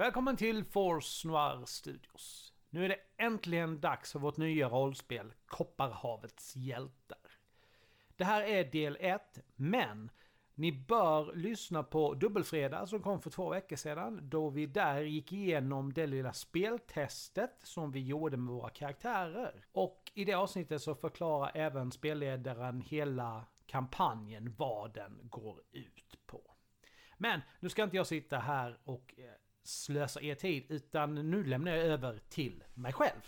Välkommen till Force Noir Studios. Nu är det äntligen dags för vårt nya rollspel Kopparhavets hjältar. Det här är del 1, men ni bör lyssna på Dubbelfredag som kom för två veckor sedan. Då vi där gick igenom det lilla speltestet som vi gjorde med våra karaktärer. Och i det avsnittet så förklarar även spelledaren hela kampanjen vad den går ut på. Men nu ska inte jag sitta här och eh, slösa er tid utan nu lämnar jag över till mig själv.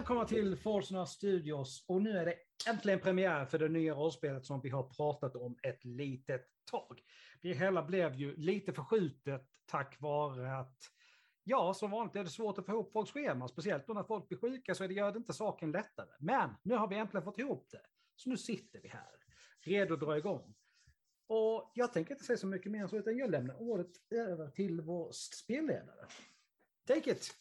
Välkomna till Forsna Studios och nu är det äntligen premiär för det nya rollspelet som vi har pratat om ett litet tag. Det hela blev ju lite förskjutet tack vare att Ja, som vanligt är det svårt att få ihop folks scheman, speciellt då när folk blir sjuka så gör det inte saken lättare. Men nu har vi äntligen fått ihop det. Så nu sitter vi här, redo att dra igång. Och jag tänker inte säga så mycket mer än så, utan jag lämnar ordet över till vår spelledare. Take it!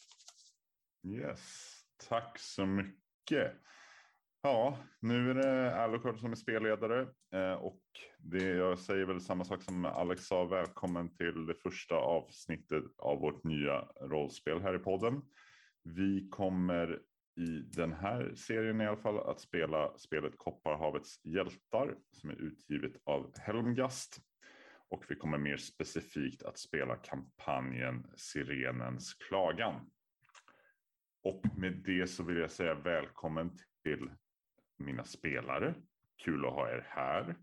Yes. Tack så mycket. Ja, nu är det Alucard som är spelledare eh, och det, jag säger väl samma sak som Alex sa. Välkommen till det första avsnittet av vårt nya rollspel här i podden. Vi kommer i den här serien i alla fall att spela spelet Kopparhavets hjältar som är utgivet av Helmgast. Och vi kommer mer specifikt att spela kampanjen Sirenens klagan. Och med det så vill jag säga välkommen till mina spelare. Kul att ha er här.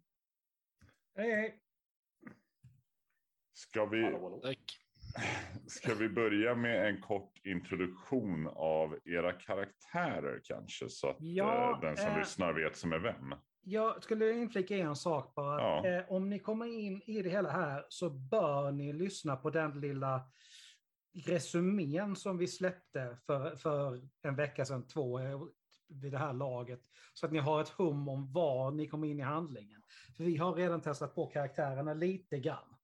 Hej, hej. Ska vi, ska vi börja med en kort introduktion av era karaktärer kanske? Så att ja, eh, den som eh, lyssnar vet som är vem. Jag skulle inflika en sak bara. Ja. Eh, om ni kommer in i det hela här så bör ni lyssna på den lilla resumén som vi släppte för, för en vecka sedan, två eh, vid det här laget. Så att ni har ett hum om var ni kommer in i handlingen. För vi har redan testat på karaktärerna lite grann.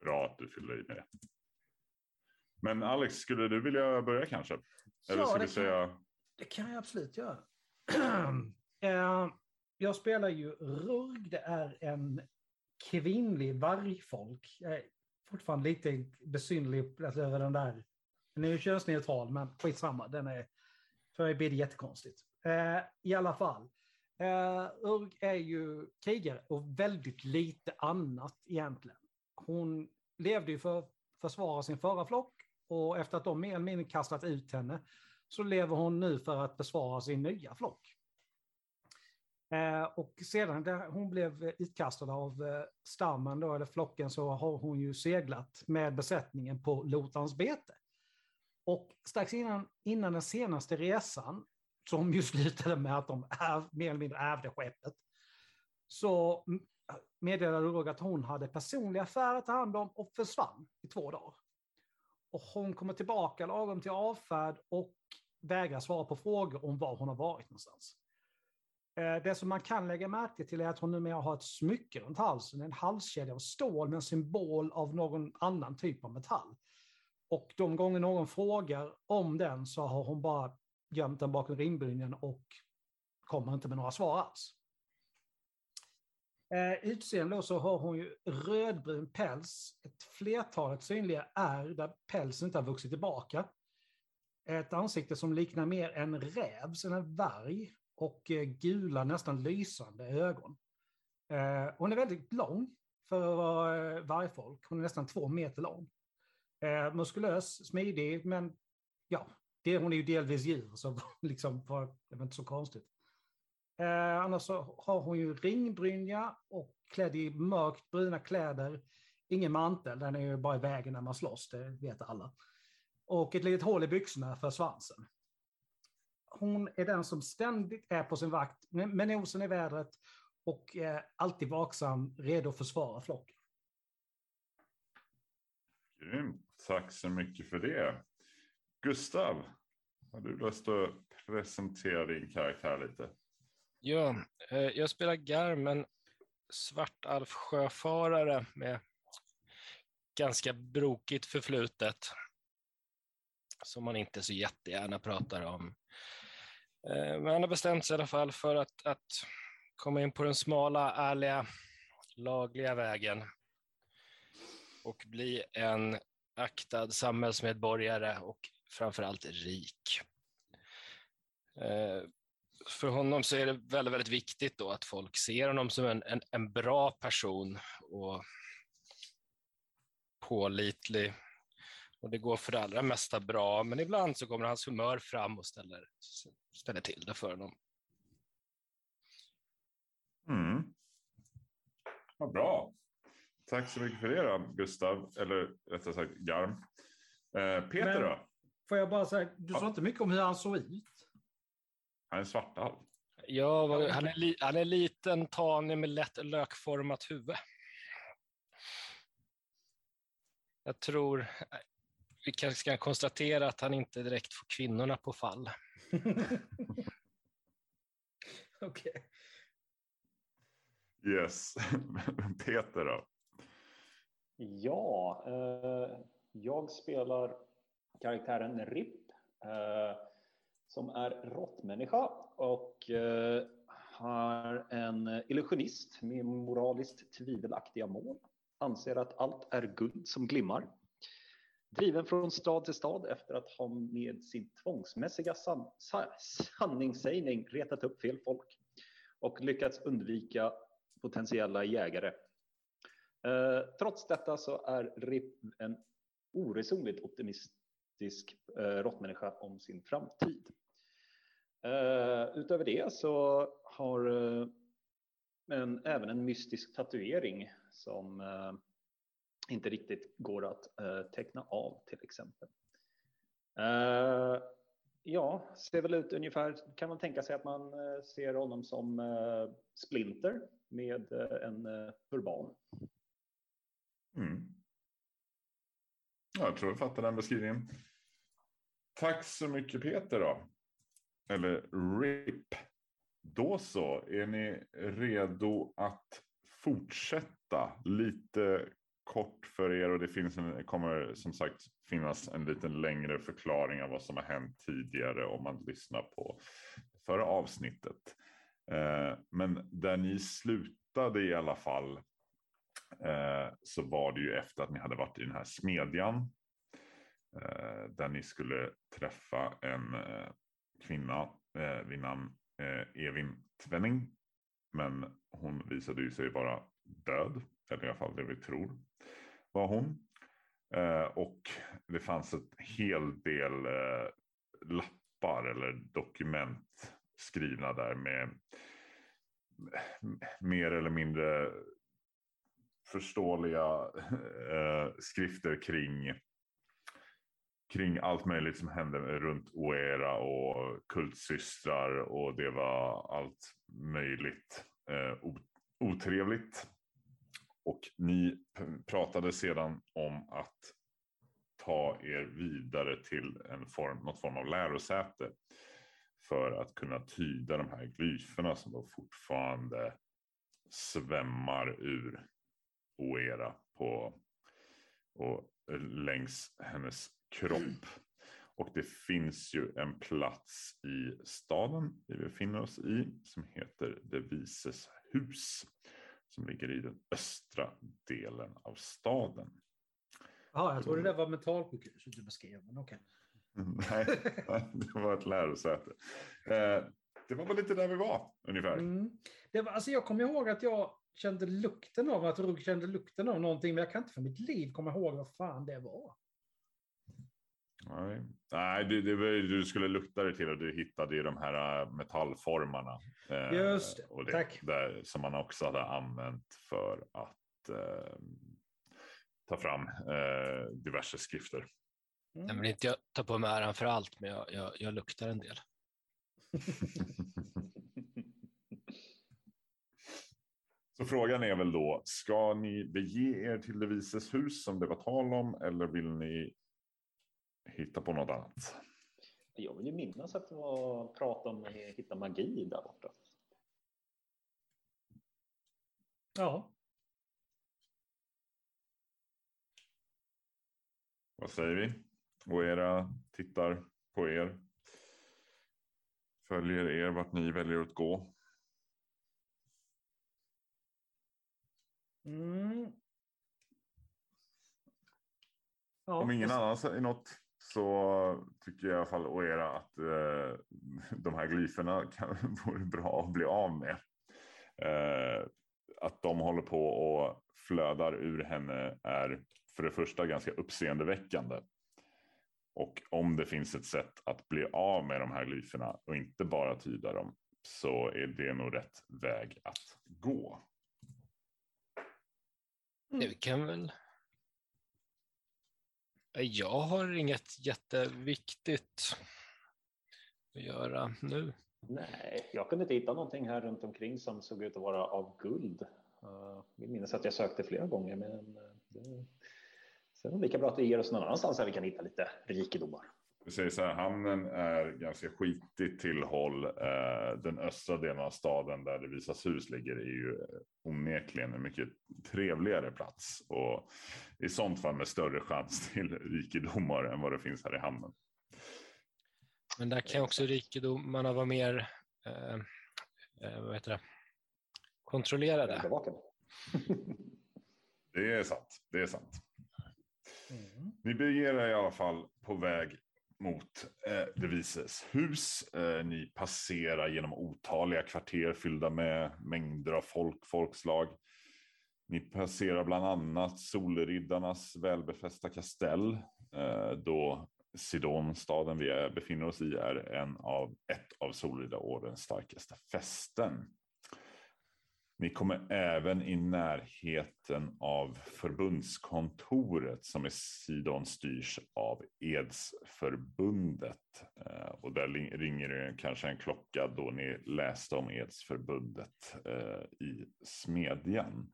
Bra att du fyller i med det. Men Alex, skulle du vilja börja kanske? Eller ja, ska det, säga... kan, det kan jag absolut göra. Eh, jag spelar ju Rurg, det är en kvinnlig vargfolk fortfarande lite besynnerlig alltså, över den där. Den är ju könsneutral, men skitsamma. Den är, för mig blir det jättekonstigt. Eh, I alla fall. Eh, Urg är ju krigare och väldigt lite annat egentligen. Hon levde ju för att försvara sin förra flock och efter att de mer eller mindre kastat ut henne så lever hon nu för att besvara sin nya flock. Eh, och sedan hon blev utkastad av eh, stammen, då, eller flocken, så har hon ju seglat med besättningen på Lotans bete. Och strax innan, innan den senaste resan, som ju slutade med att de är, mer eller mindre ärvde skeppet, så meddelade Roger att hon hade personliga affärer att ta hand om och försvann i två dagar. Och hon kommer tillbaka lagom till avfärd och vägrar svara på frågor om var hon har varit någonstans. Eh, det som man kan lägga märke till är att hon numera har ett smycke runt halsen, en halskedja av stål med en symbol av någon annan typ av metall. Och de gånger någon frågar om den så har hon bara gömt den bakom ringbrynjan och kommer inte med några svar alls. Eh, utseende så har hon ju rödbrun päls, ett flertalet synliga är där pälsen inte har vuxit tillbaka. Ett ansikte som liknar mer en rävs än en varg och eh, gula, nästan lysande ögon. Eh, hon är väldigt lång för att vara eh, vargfolk. Hon är nästan två meter lång. Eh, muskulös, smidig, men ja, det, hon är ju delvis djur, så liksom, det var inte så konstigt. Eh, annars så har hon ju ringbrynja och klädd i mörkt bruna kläder. Ingen mantel, den är ju bara i vägen när man slåss, det vet alla. Och ett litet hål i byxorna för svansen hon är den som ständigt är på sin vakt med nosen i vädret och är alltid vaksam, redo att försvara flocken. Grymt. Tack så mycket för det. Gustav, har du lust att presentera din karaktär lite? Ja, eh, jag spelar Garm, en svartalfsjöfarare med ganska brokigt förflutet som man inte så jättegärna pratar om. Eh, men han har bestämt sig i alla fall för att, att komma in på den smala, ärliga, lagliga vägen och bli en aktad samhällsmedborgare och framförallt rik. Eh, för honom så är det väldigt, väldigt viktigt då att folk ser honom som en, en, en bra person och pålitlig. Och det går för det allra mesta bra, men ibland så kommer hans humör fram och ställer, ställer till det för honom. Mm. Vad bra. Tack så mycket för det då, Gustav, eller rättare sagt Garm. Eh, Peter Men- då? Får jag bara säga, du sa inte mycket om hur han såg ut. Han är svartalv. Ja, han är, li, han är liten, tanig med lätt lökformat huvud. Jag tror vi kanske ska konstatera att han inte direkt får kvinnorna på fall. Okej. Yes. Peter då? Ja, eh, jag spelar karaktären Rip eh, som är råttmänniska och eh, har en illusionist med moraliskt tvivelaktiga mål. Anser att allt är guld som glimmar. Driven från stad till stad efter att ha med sin tvångsmässiga san- sanningssägning retat upp fel folk och lyckats undvika potentiella jägare. Eh, trots detta så är Rip en oresonligt optimistisk eh, råttmänniska om sin framtid. Eh, utöver det så har eh, en, även en mystisk tatuering som eh, inte riktigt går att eh, teckna av till exempel. Eh, ja, ser väl ut ungefär, kan man tänka sig att man eh, ser honom som eh, Splinter med eh, en eh, turban. Mm. Ja, jag tror jag fattar den beskrivningen. Tack så mycket Peter då. Eller RIP. Då så, är ni redo att fortsätta lite kort för er och det finns en, kommer som sagt finnas en liten längre förklaring av vad som har hänt tidigare om man lyssnar på förra avsnittet. Eh, men där ni slutade i alla fall eh, så var det ju efter att ni hade varit i den här smedjan eh, där ni skulle träffa en eh, kvinna eh, vid namn eh, Evin Tvenning. Men hon visade ju sig vara död, eller i alla fall det vi tror var hon. Eh, och det fanns ett hel del eh, lappar eller dokument skrivna där med mer eller mindre förståeliga eh, skrifter kring kring allt möjligt som hände runt Oera och kultsystrar och det var allt möjligt eh, otrevligt. Och ni pratade sedan om att ta er vidare till en form, något form av lärosäte för att kunna tyda de här glyferna som då fortfarande svämmar ur Oera på och längs hennes kropp. Och det finns ju en plats i staden vi befinner oss i som heter Det vises hus. Som ligger i den östra delen av staden. Ja, jag trodde det var mentalsjukhuset du beskrev, men okej. Nej, det var ett lärosäte. Eh, det var väl lite där vi var ungefär. Mm. Det var, alltså jag kommer ihåg att jag kände lukten av, att Rugg kände lukten av någonting, men jag kan inte för mitt liv komma ihåg vad fan det var. Nej, Nej det, det, var- du skulle lukta det till och du hittade ju de här äh, metallformarna. eh, Just och det, tack. Där, som man också hade använt för att eh, ta fram eh, diverse skrifter. Mm. Jag vill inte jag ta på mig äran för allt, men jag, jag, jag luktar en del. Så frågan är väl då, ska ni bege er till det vises hus som det var tal om eller vill ni hitta på något annat? Jag vill ju minnas att det var prat om att hitta magi där borta. Ja, Vad säger vi? Och era tittar på er. Följer er vart ni väljer att gå. mm. ja Om ingen annan säger något så tycker jag i alla fall Oera att eh, de här glyferna kan, vore bra att bli av med. Eh, att de håller på och flödar ur henne är för det första ganska uppseendeväckande. Och om det finns ett sätt att bli av med de här glyferna och inte bara tyda dem så är det nog rätt väg att gå. Det kan väl... Jag har inget jätteviktigt att göra nu. Nej, jag kunde inte hitta någonting här runt omkring som såg ut att vara av guld. Uh, jag minns att jag sökte flera gånger, men eh, det, sen är det lika bra att vi ger oss någon annanstans där vi kan hitta lite rikedomar. Vi säger så här, hamnen är ganska skitigt tillhåll. Eh, den östra delen av staden där det visas hus ligger är ju eh, onekligen en mycket trevligare plats och i sånt fall med större chans till rikedomar än vad det finns här i hamnen. Men där kan också rikedomarna vara mer eh, eh, vad heter det? kontrollerade. Det är sant. Det är sant. Mm. Ni beger er i alla fall på väg mot eh, Devises hus. Eh, ni passerar genom otaliga kvarter fyllda med mängder av folk, folkslag. Ni passerar bland annat Solriddarnas välbefästa kastell, eh, då Sidon, staden vi är, befinner oss i, är en av, ett av Solriddarordens starkaste fästen. Ni kommer även i närheten av förbundskontoret som i Sidon styrs av Edsförbundet. Eh, och där ringer det kanske en klocka då ni läste om Edsförbundet eh, i Smedjan.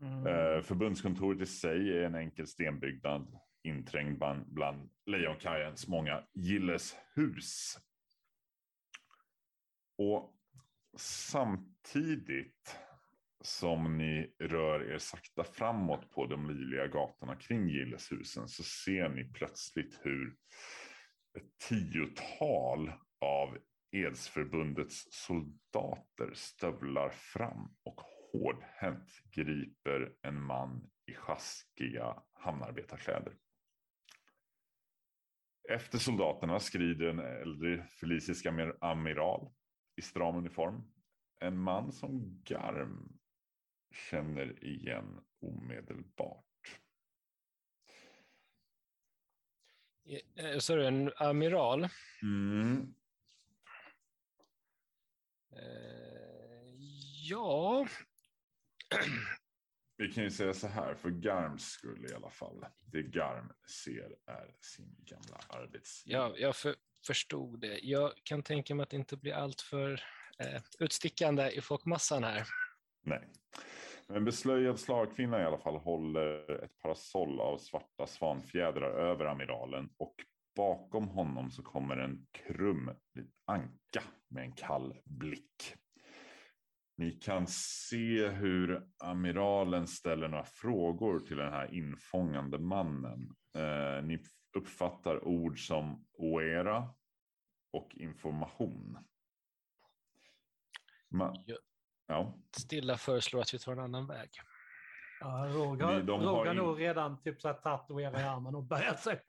Mm. Eh, förbundskontoret i sig är en enkel stenbyggnad inträngd bland, Lejonkajens många gilleshus. Och samtidigt som ni rör er sakta framåt på de livliga gatorna kring gilleshusen så ser ni plötsligt hur ett tiotal av Edsförbundets soldater stövlar fram och hårdhänt griper en man i sjaskiga hamnarbetarkläder. Efter soldaterna skrider en äldre felicisk amiral i stram uniform. En man som Garm känner igen omedelbart. Eh, Så är det en amiral. Mm. Eh, ja, Vi kan ju säga så här, för Garms skull i alla fall. Det Garm ser är sin gamla arbetsgivare. ja jag för, förstod det. Jag kan tänka mig att inte bli alltför eh, Eh, utstickande i folkmassan här. Nej. Men en beslöjad slagkvinna i alla fall håller ett parasoll av svarta svanfjädrar över amiralen och bakom honom så kommer en krum anka med en kall blick. Ni kan se hur amiralen ställer några frågor till den här infångande mannen. Eh, ni uppfattar ord som oera och information. Ma- Ja. Stilla föreslår att vi tar en annan väg. Ja, Roger, de har Roger har in- nog redan typ tatuerat i armen och börjat sig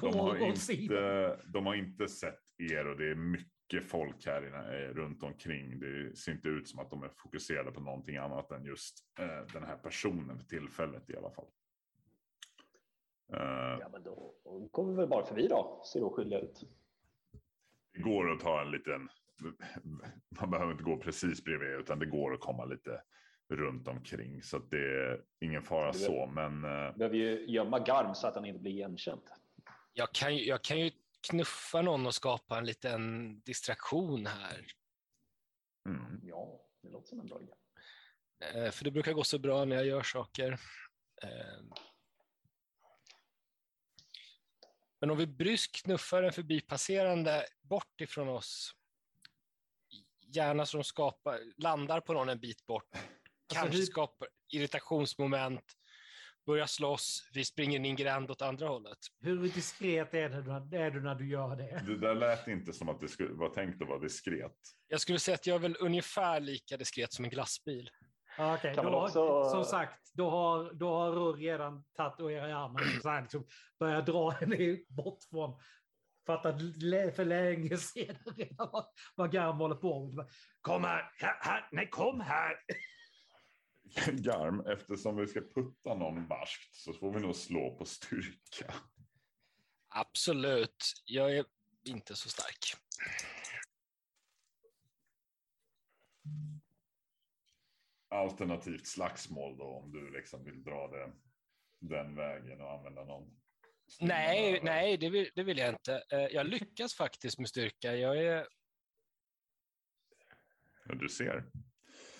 gå De har, åt sidan. inte, de har inte sett er och det är mycket folk här inne, eh, runt omkring. Det ser inte ut som att de är fokuserade på någonting annat än just eh, den här personen för tillfället i alla fall. Eh, Ja, men då går vi väl bara förbi då, ser oskyldiga ut. det går att ta en liten, man behöver inte gå precis bredvid utan det går att komma lite runt omkring så att det är ingen fara vet- så. Men eh, Behöver ju gömma Garm så att han inte blir igenkänd. Jag kan, ju- jag kan ju knuffa någon och skapa en liten distraktion här. mm, Ja, det låter som en bra idé. Eh, för det brukar gå så bra när jag gör saker. Eh, men om vi bryskt knuffar en förbipasserande bort ifrån oss, gärna så de skapar, landar på någon en bit bort, kanske hur- skapar irritationsmoment, börjar slåss, vi springer in i en gränd åt andra hållet. Hur diskret är, det, är du när du gör det? Det där lät inte som att det skulle vara tänkt att vara diskret. Jag skulle säga att jag är väl ungefär lika diskret som en glassbil. Okej, då, också- som sagt, då har, då har Rurr redan tatuerat i armen. Så här, liksom, börjar dra henne bort från fattat för länge sedan redan vad, vad Garm håller på med. Kom här, här, här, nej kom här! Garm, eftersom vi ska putta någon barskt så får vi nog slå på styrka. Absolut, jag är inte så stark. Alternativt slagsmål då om du liksom vill dra det den vägen och använda någon. Nej, nej det, vill, det vill jag inte. Eh, Jag lyckas faktiskt med styrka. Jag är, Ja, du ser.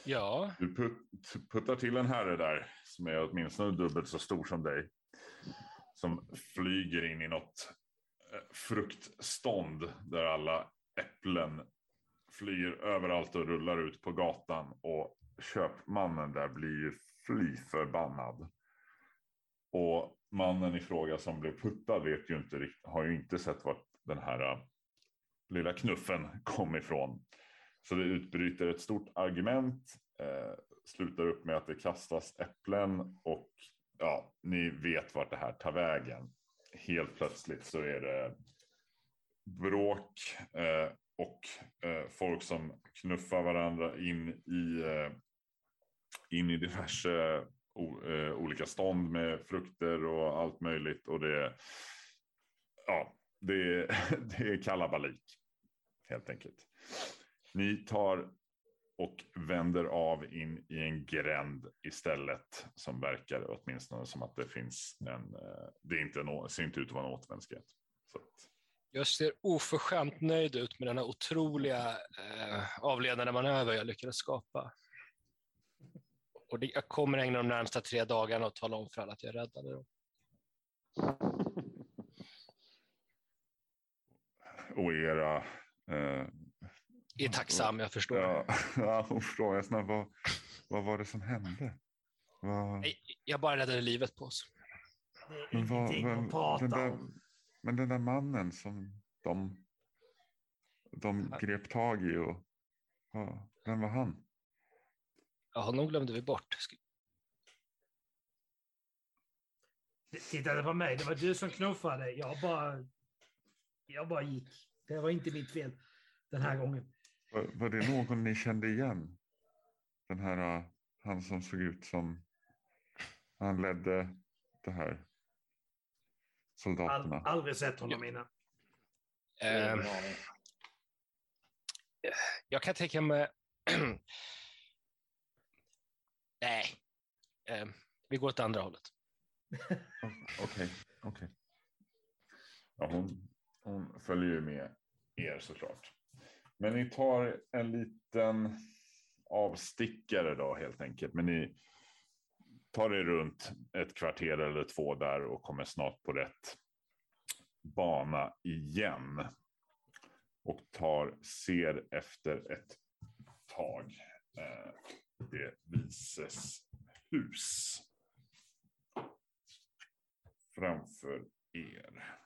ja, Du put, puttar till en herre där som är åtminstone dubbelt så stor som dig. Som flyger in i något eh, fruktstånd där alla äpplen flyger överallt och rullar ut på gatan. Och köpmannen där blir ju fly förbannad. Och mannen i fråga som blev puttad vet ju inte, riktigt, har ju inte sett vart den här uh, lilla knuffen kom ifrån. Så det utbryter ett stort argument, eh, slutar upp med att det kastas äpplen och ja, ni vet vart det här tar vägen. Helt plötsligt så är det bråk eh, och eh, folk som knuffar varandra in i, in i diverse Eh, olika stånd med frukter och allt möjligt. Och det, ja, det, det är kalabalik helt enkelt. Ni tar och vänder av in i en gränd istället som verkar åtminstone som att det finns en. Eh, det är inte en, ser inte ut att vara en återvändsgränd. Jag ser oförskämt nöjd ut med den här otroliga eh, avledande manöver jag lyckades skapa. Och det, jag kommer ägna de närmsta tre dagarna och tala om för alla att jag räddade dem. och era. Eh, Jag är tacksam, jag förstår. ja, ja, hon frågar snabbt vad, vad var det som hände? Vad, Jag bara räddade livet på oss. Det är vad, ingenting vad, att prata den där, om. men den där mannen som de, de grep tag i och vem var han? Ja, honom glömde vi bort. Titta det var mig, det var du som knuffade. Jag bara, jag bara gick. Det var inte mitt fel den här gången. Var, var det någon ni kände igen? Den här, uh, han som såg ut som han ledde det här All, soldaterna. aldrig sett honom innan. Aning. jag kan tänka mig... Nej, eh, vi går åt andra hållet. Okej, Okej, okej. Ja, hon, hon följer ju med er såklart. Men ni tar en liten avstickare då helt enkelt. Men ni tar er runt ett kvarter eller två där och kommer snart på rätt bana igen. Och tar, ser efter ett tag eh, det vises hus framför er.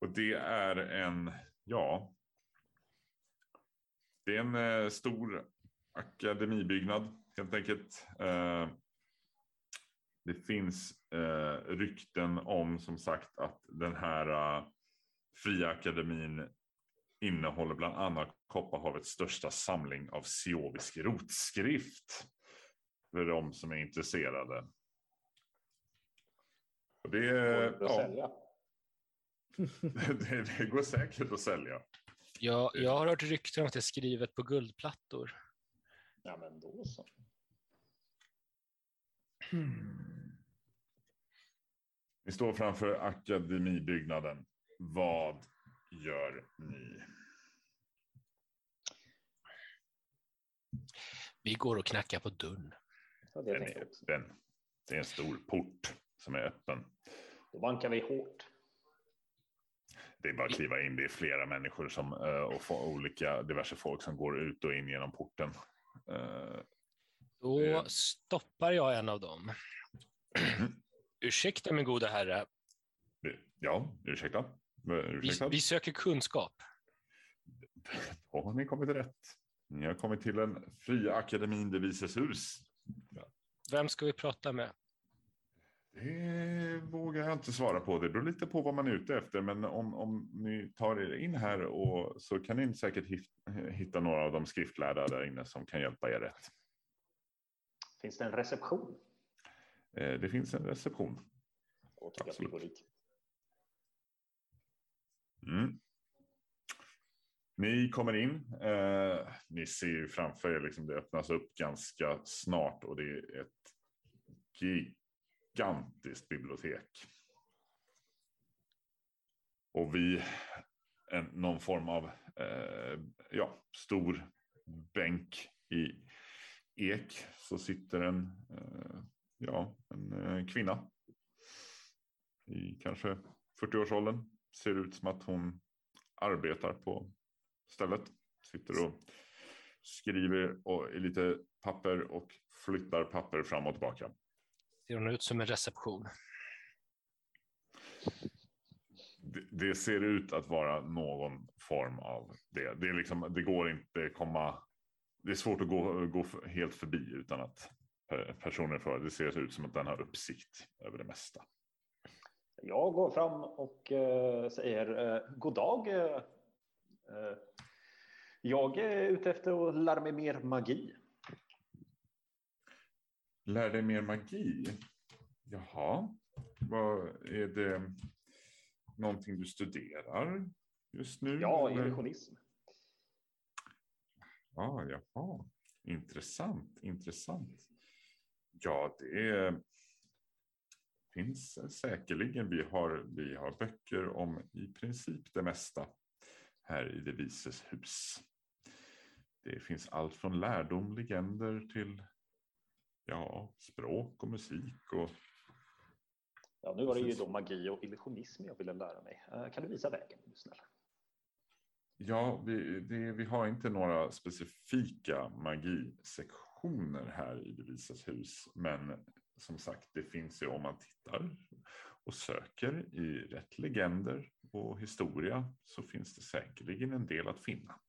Och det är en, ja, det är en eh, stor akademibyggnad helt enkelt. Eh, det finns eh, rykten om som sagt att den här eh, fria akademin innehåller bland annat Kopparhavets största samling av siovisk rotskrift. För de som är intresserade. Och det, Går det att ja, sälja? det, det går säkert att sälja. Jag, jag har hört rykten om att det är skrivet på guldplattor. Ja, men då så. Ni står framför akademibyggnaden. Vad gör ni? Vi går och knackar på dörren. Ja, det Den är öppen. Det är en stor port som är öppen. Då bankar vi hårt. Det är bara att kliva in. Det är flera människor som, eh, och olika diverse folk som går ut och in genom porten. Eh, Då Det- stoppar jag en av dem. Ursäkta min goda herre, Ja, ursäkta. Vi, vi söker kunskap. Då har ni kommit rätt. Ni har kommit till den fria akademin de Vises hus. Vem ska vi prata med? Det vågar jag inte svara på. Det beror lite på vad man är ute efter. Men om, om ni tar er in här och så kan ni säkert hit- hitta några av de skriftlärda där inne som kan hjälpa er rätt. Finns det en reception? Eh, Det finns en reception. Tycker jag att vi går dit. Mm. Ni kommer in. Eh, ni ser ju framför er, liksom, det öppnas upp ganska snart och det är ett gigantiskt bibliotek. Och vi en, någon form av eh, ja, stor bänk i ek så sitter en, eh, ja, en eh, kvinna i kanske 40-årsåldern. Ser ut som att hon arbetar på stället. Sitter och skriver och i lite papper och flyttar papper fram och tillbaka. Ser hon ut som en reception? Det, det ser ut att vara någon form av det. Det, är liksom, det går inte komma. Det är svårt att gå, gå helt förbi utan att personer för det ser ut som att den har uppsikt över det mesta. Jag går fram och eh, säger eh, god dag. Eh, eh, jag är ute efter att lära mig mer magi. Lär dig mer magi. Jaha, vad är det? Någonting du studerar just nu? Ja, eller? illusionism. Ja, jaha. Intressant, intressant. Ja, det finns säkerligen. Vi har, vi har böcker om i princip det mesta här i det vises hus. Det finns allt från lärdom, legender till ja, språk och musik och Ja, nu var det ju då magi och illusionism jag ville lära mig. Eh, kan du visa vägen, du snäll? Ja, vi, det, vi har inte några specifika magisektioner här i det visas hus. Men som sagt, det finns ju om man tittar och söker i rätt legender och historia så finns det säkerligen en del att finna.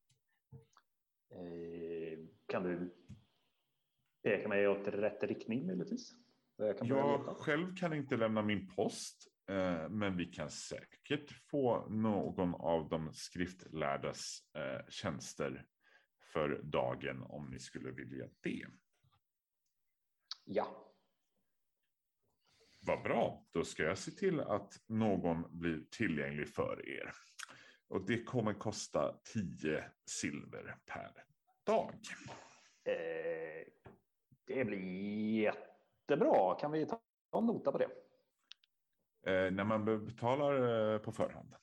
Eh, kan du peka mig åt rätt riktning möjligtvis? Jag Jag själv kan inte lämna min post, eh, men vi kan säkert få någon av de skriftlärdas eh, tjänster för dagen om ni skulle vilja det. Ja, Vad bra, då ska jag se till att någon blir tillgänglig för er. Och det kommer kosta 10 silver per dag. eh, det blir jättebra. Kan vi ta en nota på det? Eh, när man betalar eh, på förhand.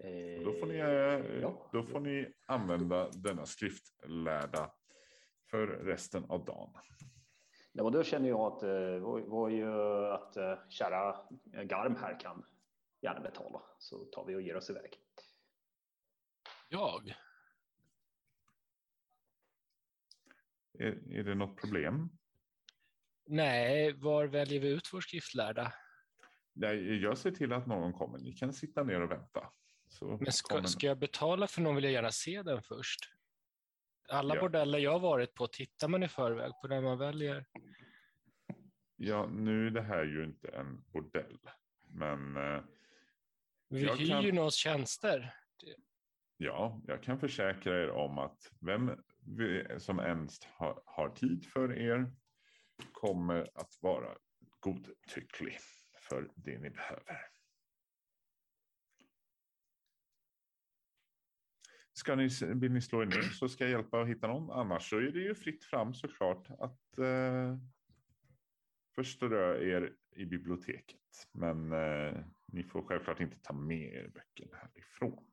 Eh, Då får, ni, eh, ja. då får ni använda denna skriftlärda för resten av dagen. Ja, och då känner jag att, eh, var, var ju att eh, kära Garm här kan gärna betala. Så tar vi och ger oss iväg. Jag? Är, är det något problem? Nej, var väljer vi ut vår skriftlärda? Nej, jag ser till att någon kommer. Ni kan sitta ner och vänta. Så Men ska, kommer- ska jag betala för någon vill jag gärna se den först. Alla Ja. bordeller jag varit på tittar man i förväg på den man väljer. Ja, nu är det här ju inte en bordell. Men eh, Vi hyr kan- ju någons tjänster. ja, jag kan försäkra er om att vem som ens har, har tid för er kommer att vara godtycklig för det ni behöver. Ska ni, vill ni slå er ner så ska jag hjälpa att hitta någon. Annars så är det ju fritt fram såklart att eh, förströ er i biblioteket. Men eh, ni får självklart inte ta med er böckerna härifrån.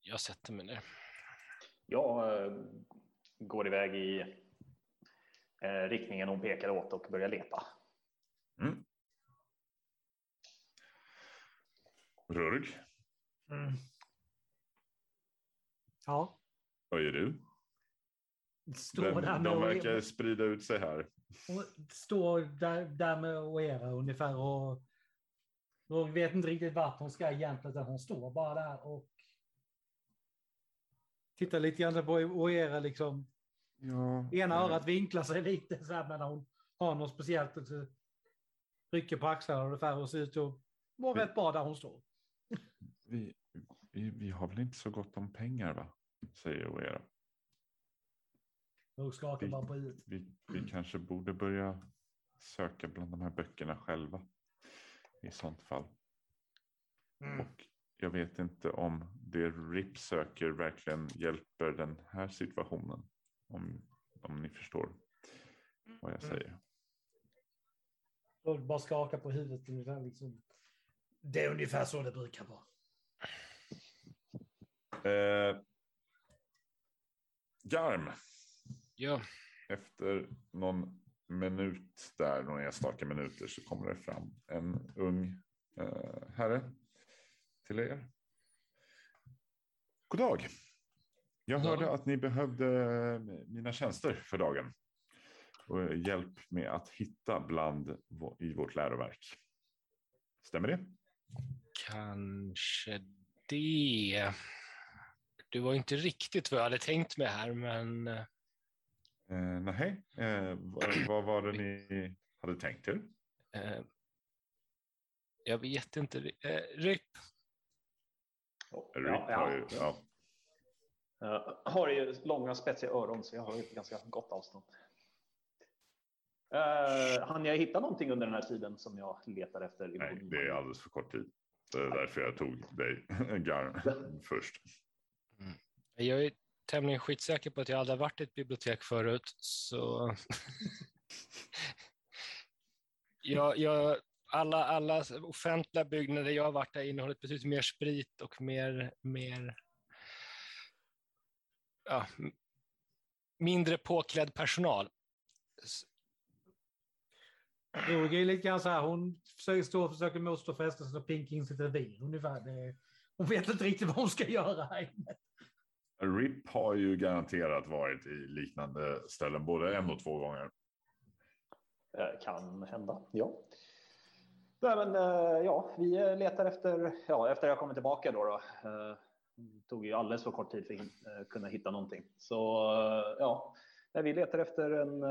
Jag sätter mig ner. Jag eh, går iväg i eh, riktningen hon pekade åt och börjar leta. Mm. Rurg, Mm. Ja, vad gör du? står Vem, där med de och- verkar sprida ut sig här. och står där, där med Oera ungefär och, och vet inte riktigt vart hon ska egentligen. Hon står bara där och tittar lite grann på Oera liksom. Ja, Ena örat vinklar sig lite så här när hon har något speciellt. och Rycker på axlarna ungefär och ser ut att vara Vi- rätt bra där hon står. Vi, vi, vi har väl inte så gott om pengar va? Säger Oera. Och skakar Vi- bara på huvudet. Vi, vi kanske borde börja söka bland de här böckerna själva. I sånt fall. Mm. Och jag vet inte om det RIP söker verkligen hjälper den här situationen. Om, om ni förstår vad jag Mm. säger. Och bara skakar på huvudet. Liksom. Det är ungefär så det brukar vara. Eh, Garm, Ja, efter någon minut där, några enstaka minuter så kommer det fram en ung eh, herre till er. God dag. Jag hörde att ni behövde mina tjänster för dagen. Och hjälp med att hitta bland i vårt läroverk. Stämmer det? Kanske det. Det var inte riktigt vad jag hade tänkt mig här, men eh, Eh, nej, eh, vad, vad var det ni hade tänkt er? eh, jag vet inte. Eh, RIP, Rick ja, har ja. ju, ja. Jag har ju långa spetsiga öron så jag har ett ganska gott avstånd. Uh, hann jag hitta någonting under den här tiden som jag letar efter? i Nej, det är alldeles för kort tid. Det är därför jag tog dig, Garn, först. jag är tämligen skitsäker på att jag aldrig har varit i ett bibliotek förut, så jag, jag, alla, alla offentliga byggnader jag har varit i innehåller betydligt mer sprit och mer, mer ja, mindre påklädd personal. Roger är lite grann så här, hon försöker stå och försöker motstå frestelsen och pinka in sitt revir ungefär. Det, hon vet inte riktigt vad hon ska göra här inne. RIP har ju garanterat varit i liknande ställen både en och två gånger. Kan hända, ja. Nej, men, eh, ja, vi letar efter, ja, efter jag kommer tillbaka då. då eh, det tog ju alldeles för kort tid för att eh, kunna hitta någonting. Så ja, vi letar efter en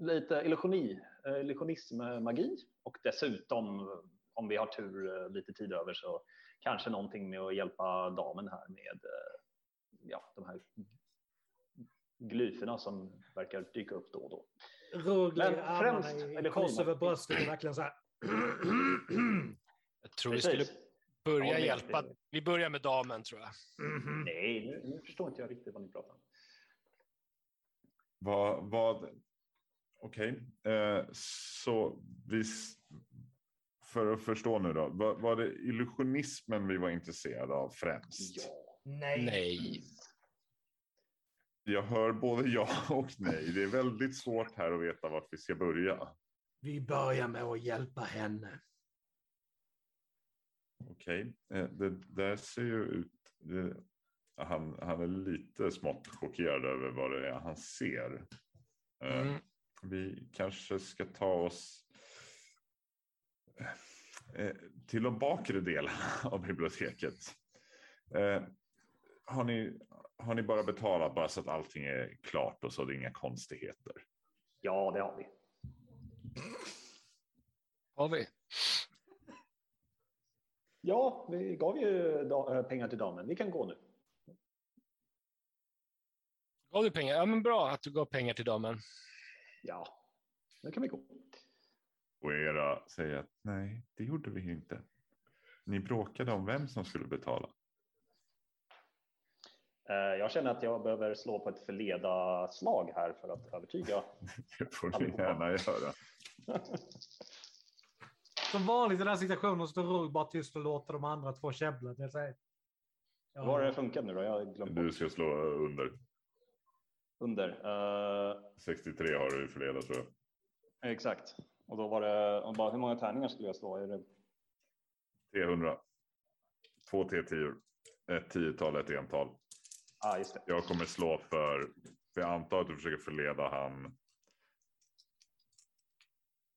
lite illusioni, eh, illusionism-magi och dessutom om vi har tur eh, lite tid över så kanske någonting med att hjälpa damen här med eh, ja, de här glyferna som verkar dyka upp då och då. Men främst eller kors över bröstet och verkligen så här. Jag tror vi skulle Precis. börja Ja, hjälpa. Vi börjar med damen tror jag. Mhm. Nej, nu, nu förstår inte jag riktigt vad ni pratar om. Vad, vad, okej, eh, så vi, för att förstå nu då, var, var det illusionismen vi var intresserade av främst? Ja. Nej. Nej. Jag hör både ja och nej. Det är väldigt svårt här att veta vart vi ska börja. Vi börjar med att hjälpa henne. Okej, eh, det där ser ju ut. Det, han, han är lite smått chockerad över vad det är han ser. Eh, Mm. Vi kanske ska ta oss eh, till de bakre delarna av biblioteket. Eh, har, ni, har ni bara betalat bara så att allting är klart och så det är inga konstigheter? ja, det har vi. Har vi? Ja, vi gav ju eh, pengar till damen. Vi kan gå nu. Gav du pengar? Ja, men bra att du gav pengar till damen. Ja, nu kan vi gå. Och era säger att nej, det gjorde vi inte. Ni bråkade om vem som skulle betala. Eh, Jag känner att jag behöver slå på ett förleda slag här för att övertyga. Det får Allihopa. gärna göra. Som vanligt i den här situationen står Roger bara tyst och låter de andra två käbbla. Det här, Ja. Vad har det funkat nu då? Jag har glömt Du ska slå under. Under. Eh, 63 har du förledat tror jag. exakt. Och då var det, och bara, hur många tärningar skulle jag slå? Är det, 300. Två T10. Ett tiotal, ett ental. ah, just det. Jag kommer slå för, för jag antar att du försöker förleda han.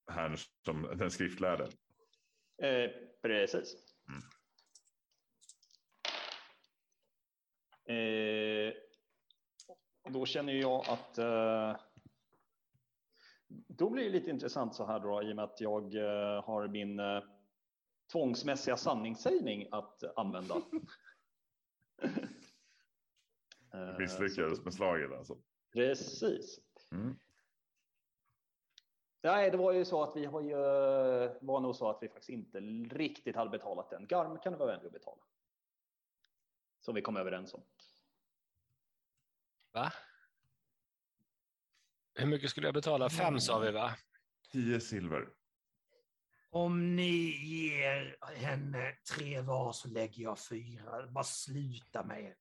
Han som den skriftlärde. Eh, precis. Mm. Eh, då känner jag att eh, då blir det lite intressant så här då i och med att jag eh, har min eh, tvångsmässiga sanningssägning att använda. Misslyckades med slaget alltså. Precis. Mm. Nej, det var ju så att vi har ju, var nog så att vi faktiskt inte riktigt hade betalat den. Garm kan du vara vänlig att betala. Som vi kom överens om. Va? Hur mycket skulle jag betala? Fem sa vi va? 10 silver. Om ni ger henne tre var så lägger jag fyra. Bara sluta med det.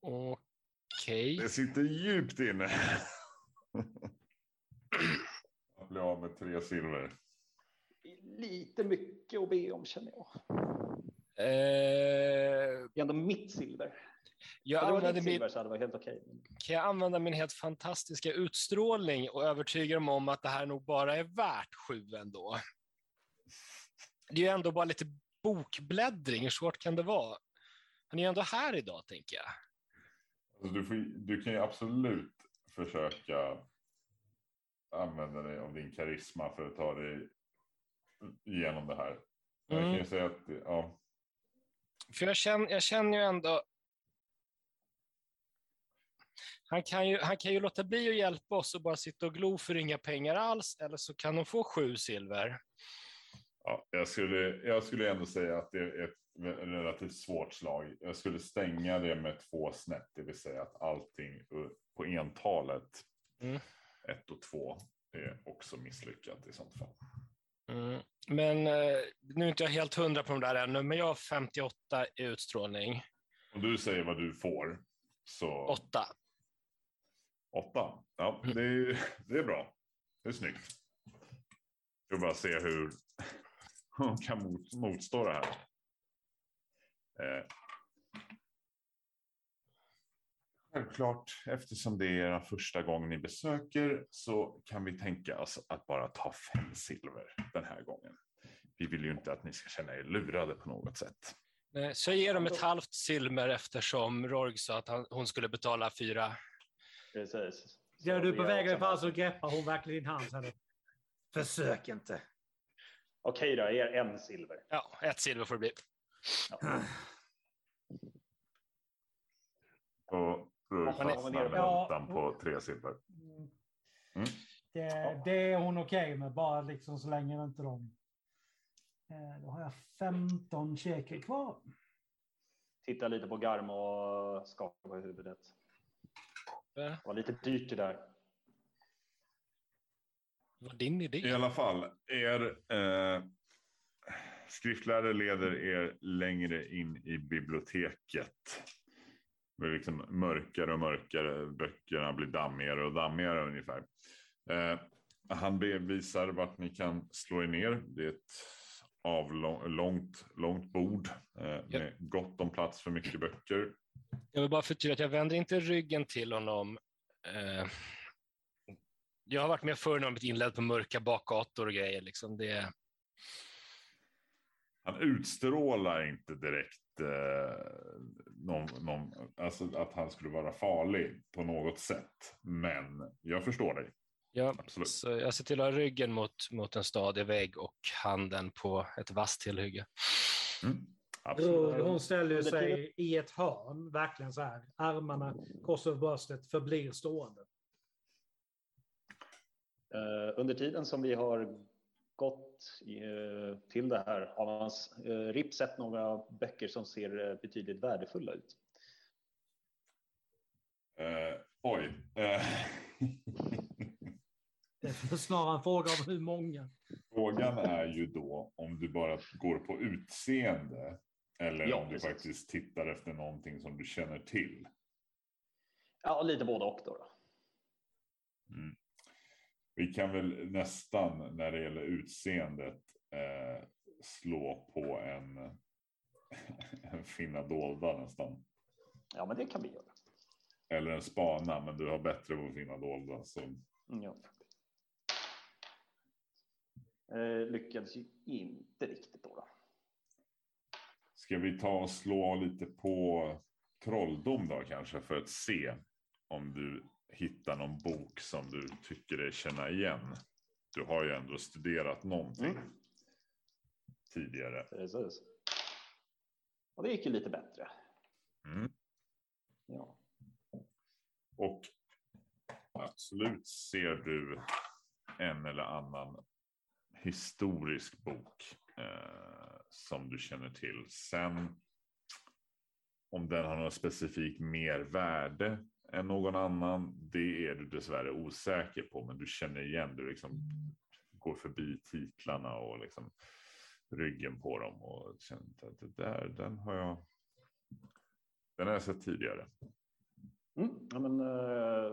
Okej. Det sitter djupt inne. Att bli av med tre silver. Lite mycket att be om känner jag. Eh, Det är ändå mitt silver. jag Hade använder min, silver så hade det varit helt okej. kan jag använda min helt fantastiska utstrålning och övertyga dem om att det här nog bara är värt sju ändå? Det är ju ändå bara lite bokbläddring. Hur svårt kan det vara? Han är ju ändå här idag, tänker jag. Alltså du, får, du kan ju absolut försöka använda dig av din karisma för att ta dig igenom det här. Jag kan Mm. ju säga att ja, För jag känner, jag känner ju ändå... Han kan, ju, han kan ju låta bli att hjälpa oss och bara sitta och glo för inga pengar alls, eller så kan de få sju silver. Ja, jag, skulle, jag skulle ändå säga att det är ett relativt svårt slag. Jag skulle stänga det med två snett, det vill säga att allting på entalet Mm. ett och två är också misslyckat i sånt fall. Mm. Men eh, nu är inte jag helt hundra på de där ännu, men jag har 58 i utstrålning. Om du säger vad du får så Åtta. åtta. Ja, det är, det är bra. Det är snyggt. Jag vill bara se hur hon kan mot, motstå det här. Eh. Självklart, eftersom det är era första gång ni besöker så kan vi tänka oss att bara ta fem silver den här gången. Vi vill ju inte att ni ska känna er lurade på något sätt. Så jag ger dem ett halvt silver eftersom Rorg sa att han, hon skulle betala fyra. Precis. Ja, Så du är på väg ungefär så greppar hon verkligen din hand. Så Försök inte. Okej då, jag ger en silver. Ja, ett silver får det bli. Och då men- fastnar Ja. väntan på tre silver. Mm. Det, det är hon okej med, bara liksom så länge inte de... Eh, Då har jag 15 checker kvar. Titta lite på Garm och skaka på huvudet. Det var lite dyrt det där. Det var din idé. I alla fall, er eh, skriftlärare leder er längre in i biblioteket. Blir liksom mörkare och mörkare, böckerna blir dammigare och dammigare ungefär. Eh, han visar vart ni kan slå er ner. Det är ett avlångt, långt, långt bord eh, med gott om plats för mycket böcker. Jag vill bara förtydliga att jag vänder inte ryggen till honom. Eh, jag har varit med förr när jag blivit inledd på mörka bakgator och grejer. Liksom. Det, Han utstrålar inte direkt eh, någon, någon, alltså att han skulle vara farlig på något sätt. Men jag förstår dig. ja, Absolut. så jag ser till att ha ryggen mot, mot en stadig vägg och handen på ett vasst tillhygge. Mm, Hon, absolut. hon ställer sig i ett hörn, verkligen så här. Armarna kors över bröstet, förblir stående. Eh, under tiden som vi har gått eh, till det här har man uh, RIP sett några böcker som ser eh, betydligt värdefulla ut. Eh, oj. Eh, Det är snarare en fråga om hur många. Frågan är ju då om du bara går på utseende eller Ja, om du precis. faktiskt tittar efter någonting som du känner till. Ja, lite både och då. då. Mm. Vi kan väl nästan när det gäller utseendet eh, slå på en, en finna dolda nästan. Ja, men det kan vi göra. Eller en spana, men du har bättre på att finna dolda. Så Ja. Eh, lyckades ju inte riktigt då. då. ska vi ta och slå lite på trolldom då kanske för att se om du hittar någon bok som du tycker dig känna igen. Du har ju ändå studerat någonting Mm. tidigare. Precis. Och det gick ju lite bättre. Mm. Ja. Och absolut ser du en eller annan historisk bok eh, som du känner till. Sen om den har något specifikt mer värde än någon annan, det är du dessvärre osäker på, men du känner igen, du liksom går förbi titlarna och liksom ryggen på dem och känner att det där, den har jag. Den har jag sett tidigare. Mm, ja, men, eh,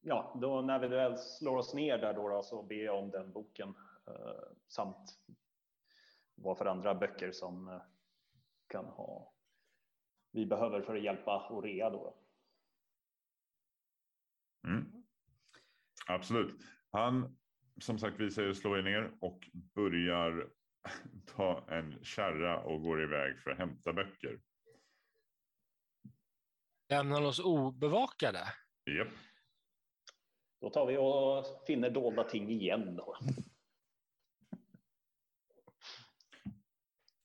ja, då när vi väl slår oss ner där då, då så ber jag om den boken eh, samt vad för andra böcker som eh, kan ha vi behöver för att hjälpa Orea då. Mm. Absolut. Han som sagt visar sig slå ner och börjar ta en kärra och går iväg för att hämta böcker. Lämnar oss obevakade? Japp. Då tar vi och finner dolda ting igen då.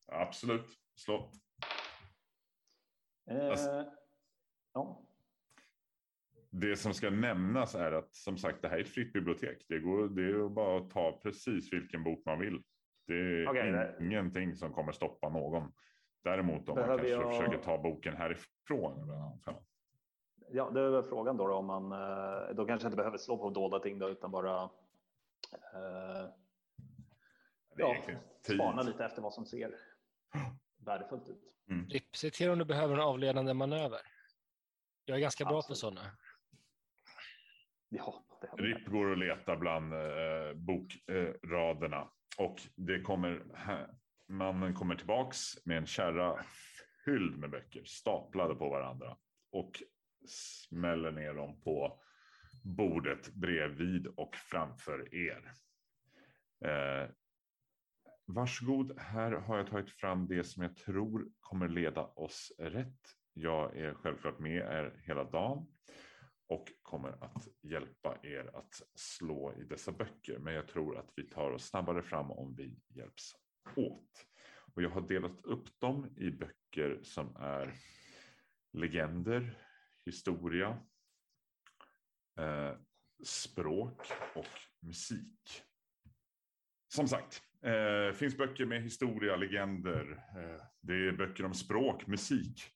Absolut. Slå. Eh, Alltså- ja. Det som ska nämnas är att som sagt det här är ett fritt bibliotek. Det, går, det är bara att ta precis vilken bok man vill. Det är Okej, det- ingenting som kommer stoppa någon. Däremot om man kanske jag- försöker ta boken härifrån. Ja, det är väl frågan då, då om man eh, då kanske inte behöver slå på dolda ting då, utan bara eh, ja, spana lite efter vad som ser värdefullt ut. Ripp, se till om du behöver en avledande manöver. Jag är ganska bra på Absolut. sådana. Ja. Ripp går och letar bland eh, bokraderna och det kommer mannen kommer tillbaks med en kärra fylld med böcker staplade på varandra och smäller ner dem på bordet bredvid och framför er. Eh, varsågod, här har jag tagit fram det som jag tror kommer leda oss rätt. Jag är självklart med er hela dagen och kommer att hjälpa er att slå i dessa böcker. Men jag tror att vi tar oss snabbare fram om vi hjälps åt. Och jag har delat upp dem i böcker som är legender, historia, eh, språk och musik. Som sagt, eh, finns böcker med historia, legender. Eh, det är böcker om språk, musik.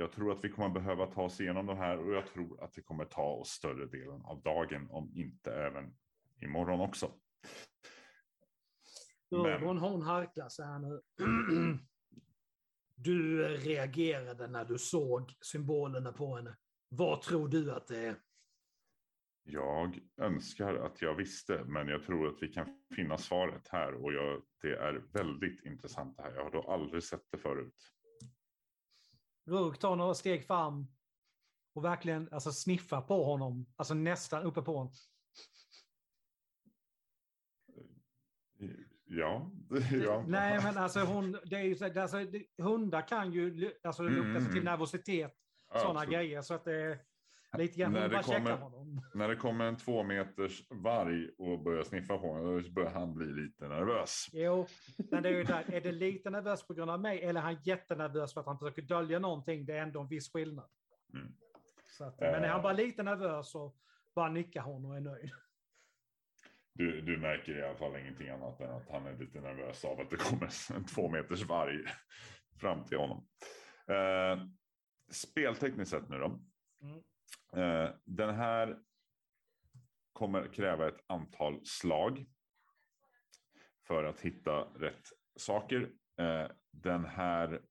Jag tror att vi kommer behöva ta oss igenom de här och jag tror att det kommer ta oss större delen av dagen, om inte även imorgon också. Ögon hon harklar sig här nu. Du reagerade när du såg symbolerna på henne. Vad tror du att det är? Jag önskar att jag visste, men jag tror att vi kan finna svaret här och jag, det är väldigt intressant det här. Jag har då aldrig sett det förut. Rurk tar några steg fram och verkligen alltså, sniffar på honom. Alltså nästan uppe på honom. Ja, ja. Nej, men alltså, hon, det är ju, alltså, hundar kan ju alltså, lukta sig till mm. nervositet. Ja, sådana absolut. grejer. Så att det är lite grann, När det kommer- honom. När det kommer en två meters varg och börjar sniffa på honom, då börjar han bli lite nervös. Jo, men det är ju där, är det lite nervös på grund av mig eller är han jättenervös för att han försöker dölja någonting? Det är ändå en viss skillnad. Mm. Att, men är Eh. han bara lite nervös så bara nickar hon och är nöjd. Du, du märker i alla fall ingenting annat än att han är lite nervös av att det kommer en två meters varg fram till honom. Eh, speltekniskt sett nu då. Mm. Eh, den här kommer kräva ett antal slag för att hitta rätt saker. Eh, den här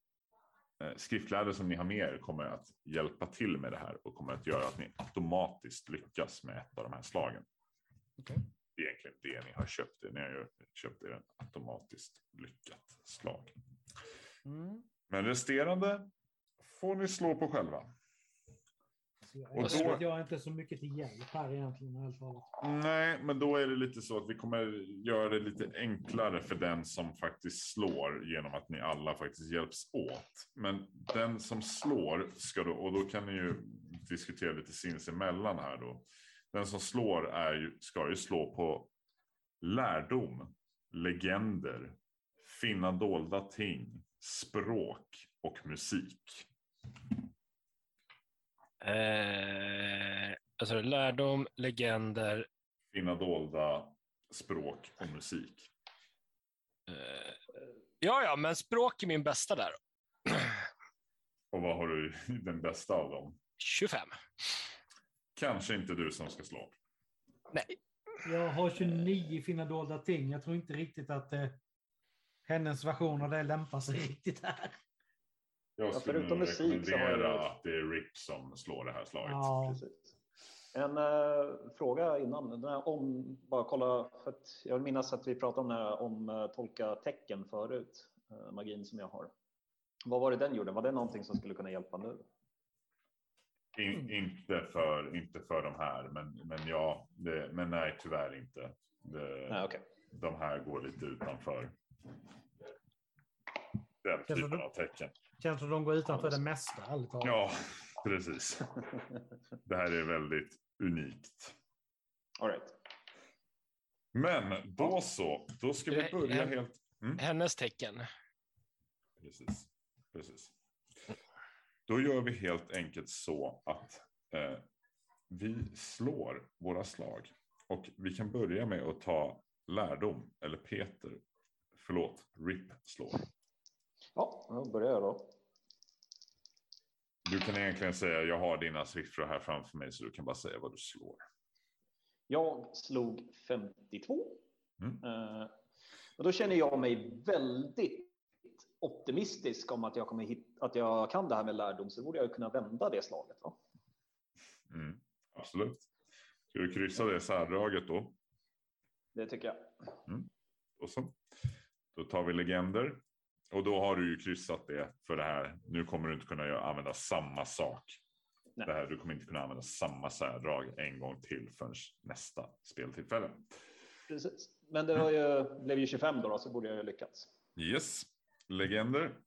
eh, skriftlärde som ni har med er kommer att hjälpa till med det här och kommer att göra att ni automatiskt lyckas med ett av de här slagen. Okej. Det är egentligen det ni har köpt. Ni har ju köpt er en automatiskt lyckat slag. Mm. Men resterande får ni slå på själva. Och då- jag är inte så mycket till hjälp här egentligen. Nej, men då är det lite så att vi kommer göra det lite enklare för den som faktiskt slår genom att ni alla faktiskt hjälps åt. Men den som slår ska då, och då kan ni ju diskutera lite sinsemellan här då. Den som slår är ju, ska ju slå på lärdom, legender, finna dolda ting, språk och musik. Eh, alltså lärdom, legender. Finna dolda språk och musik. Eh, ja, ja, men språk är min bästa där. Och vad har du den bästa av dem? 25. Kanske inte du som ska slå. Nej, Jag har 29 fina dolda ting. Jag tror inte riktigt att eh, hennes version av det lämpar sig riktigt här. Jag Ja, skulle förutom musik så har jag- att det är Rick som slår det här slaget. Ja, Precis. En eh, fråga innan. Den här om, bara kolla, för att jag vill minnas att vi pratade om, det här, om uh, tolka tecken förut, eh, magin som jag har. Vad var det den gjorde? Var det någonting som skulle kunna hjälpa nu? In, inte, för, inte för de här, men, men ja, det, men nej tyvärr inte. Det, Nej, okej. De här går lite utanför typen av tecken. känns som de går utanför det mesta, ärligt talat. Ja, precis. Det här är väldigt unikt. All right. Men då så, då ska vi börja helt... hennes tecken. Precis. Precis. Då gör vi helt enkelt så att eh, vi slår våra slag. Och vi kan börja med att ta lärdom, eller Peter, förlåt, RIP slår. Ja, då börjar jag då. Du kan egentligen säga, jag har dina siffror här framför mig så du kan bara säga vad du slår. Jag slog 52. Mm. Eh, och då känner jag mig väldigt optimistisk om att jag, kommer hit, att jag kan det här med lärdom, så borde jag kunna vända det slaget. Va? Mm, absolut. Ska du kryssa det särdraget då? Det tycker jag. Och så. Då tar vi legender. Och då har du ju kryssat det för det här. Nu kommer du inte kunna använda samma sak. Nej. Det här, du kommer inte kunna använda samma särdrag en gång till förrän nästa speltillfälle. Precis. Men det var ju, blev ju 25 då, då, så borde jag ju lyckats. Yes, legender.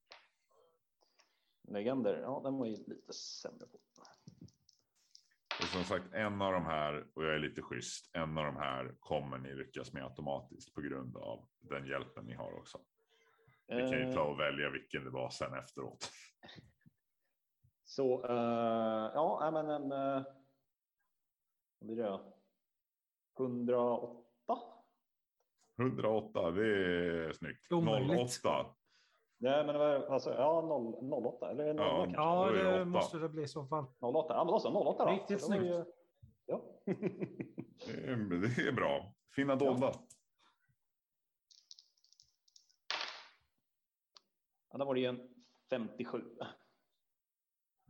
Legender, ja den var ju lite sämre på. Och som sagt, en av de här, och jag är lite schysst, en av de här kommer ni lyckas med automatiskt på grund av den hjälpen ni har också. Vi kan ju Eh, ta och välja vilken det var sen efteråt. Så, eh, ja, men en... Uh, vad blir det? då? 108? 108, det är snyggt. Omöjligt. 08. Nej, men det var alltså, ja, 0, 08 eller 0, Ja. kanske? Ja, det måste det bli i så fall. 08, ja men då så, 08 då. Riktigt var ju- snyggt. Ja. Det är, det är bra. Finna dolda. ja, då var det ju en 57.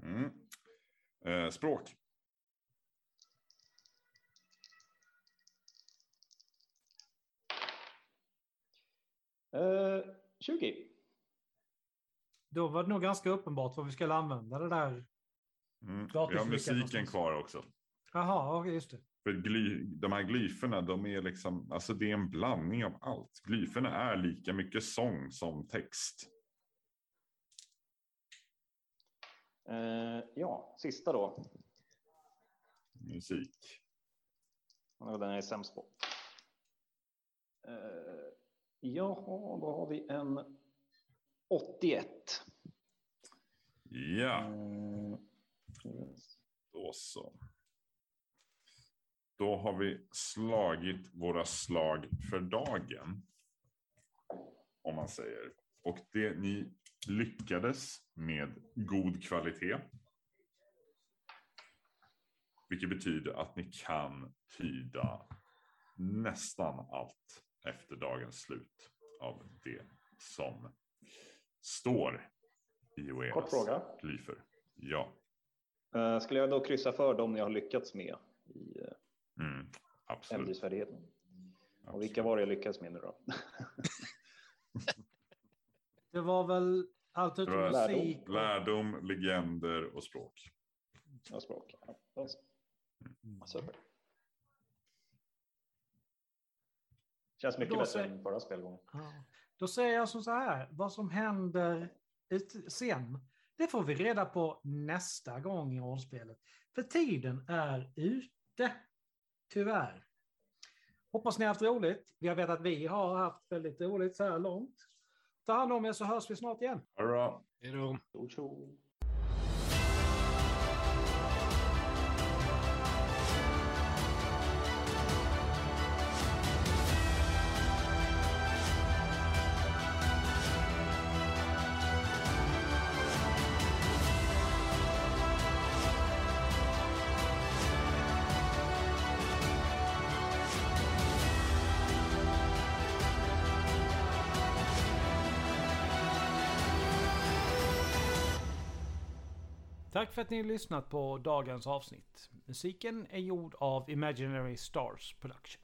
Mm. Eh, språk. Eh, 20. Då var det nog ganska uppenbart vad vi skulle använda det där. Mm. Vi har musiken kvar också. Jaha, just det. För gly, de här glyferna, de är liksom, alltså det är en blandning av allt. Glyferna är lika mycket sång som text. Eh, ja, sista då. Musik. Den är jag sämst på. Eh, jaha, då har vi en 81. Ja, Mm. då så. Då har vi slagit våra slag för dagen. Om man säger. Och det ni lyckades med god kvalitet. Vilket betyder att ni kan tyda nästan allt efter dagens slut av det som står i Kort Oeras fråga. glyfer. Ja, Eh, skulle jag då kryssa för dem jag har lyckats med i uh, mm, ämnesfärdigheten? Och vilka var det jag lyckades med nu då? Det var väl allt utom var musik. och- Lärdom, legender och språk. Ja, språk. Ja, så. Super. Känns mycket Då bättre säger- än förra spelgången. Ja. Då säger jag som så här, vad som händer ut- sen, det får vi reda på nästa gång i rollspelet. För tiden är ute, tyvärr. Hoppas ni har haft roligt. Jag vet att vi har haft väldigt roligt så här långt. Ta hand om er så hörs vi snart igen. Hurra. Hej då. Tack för att ni har lyssnat på dagens avsnitt. Musiken är gjord av Imaginary Stars Production.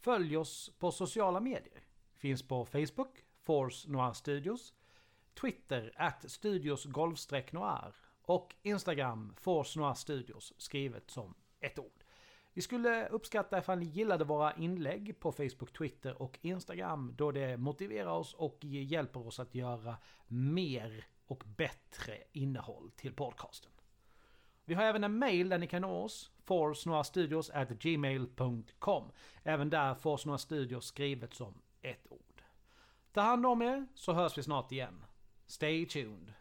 Följ oss på sociala medier. Finns på Facebook, Force Noir Studios, Twitter, at Studios Golfstreck noir och Instagram, Force Noir Studios, skrivet som ett ord. Vi skulle uppskatta ifall ni gillade våra inlägg på Facebook, Twitter och Instagram då det motiverar oss och hjälper oss att göra mer och bättre innehåll till podcasten. Vi har även en mail där ni kan nå oss, forsnorastudios@gmail.com. Även där Forsnora Studios skrivet som ett ord. Ta hand om er så hörs vi snart igen. Stay tuned.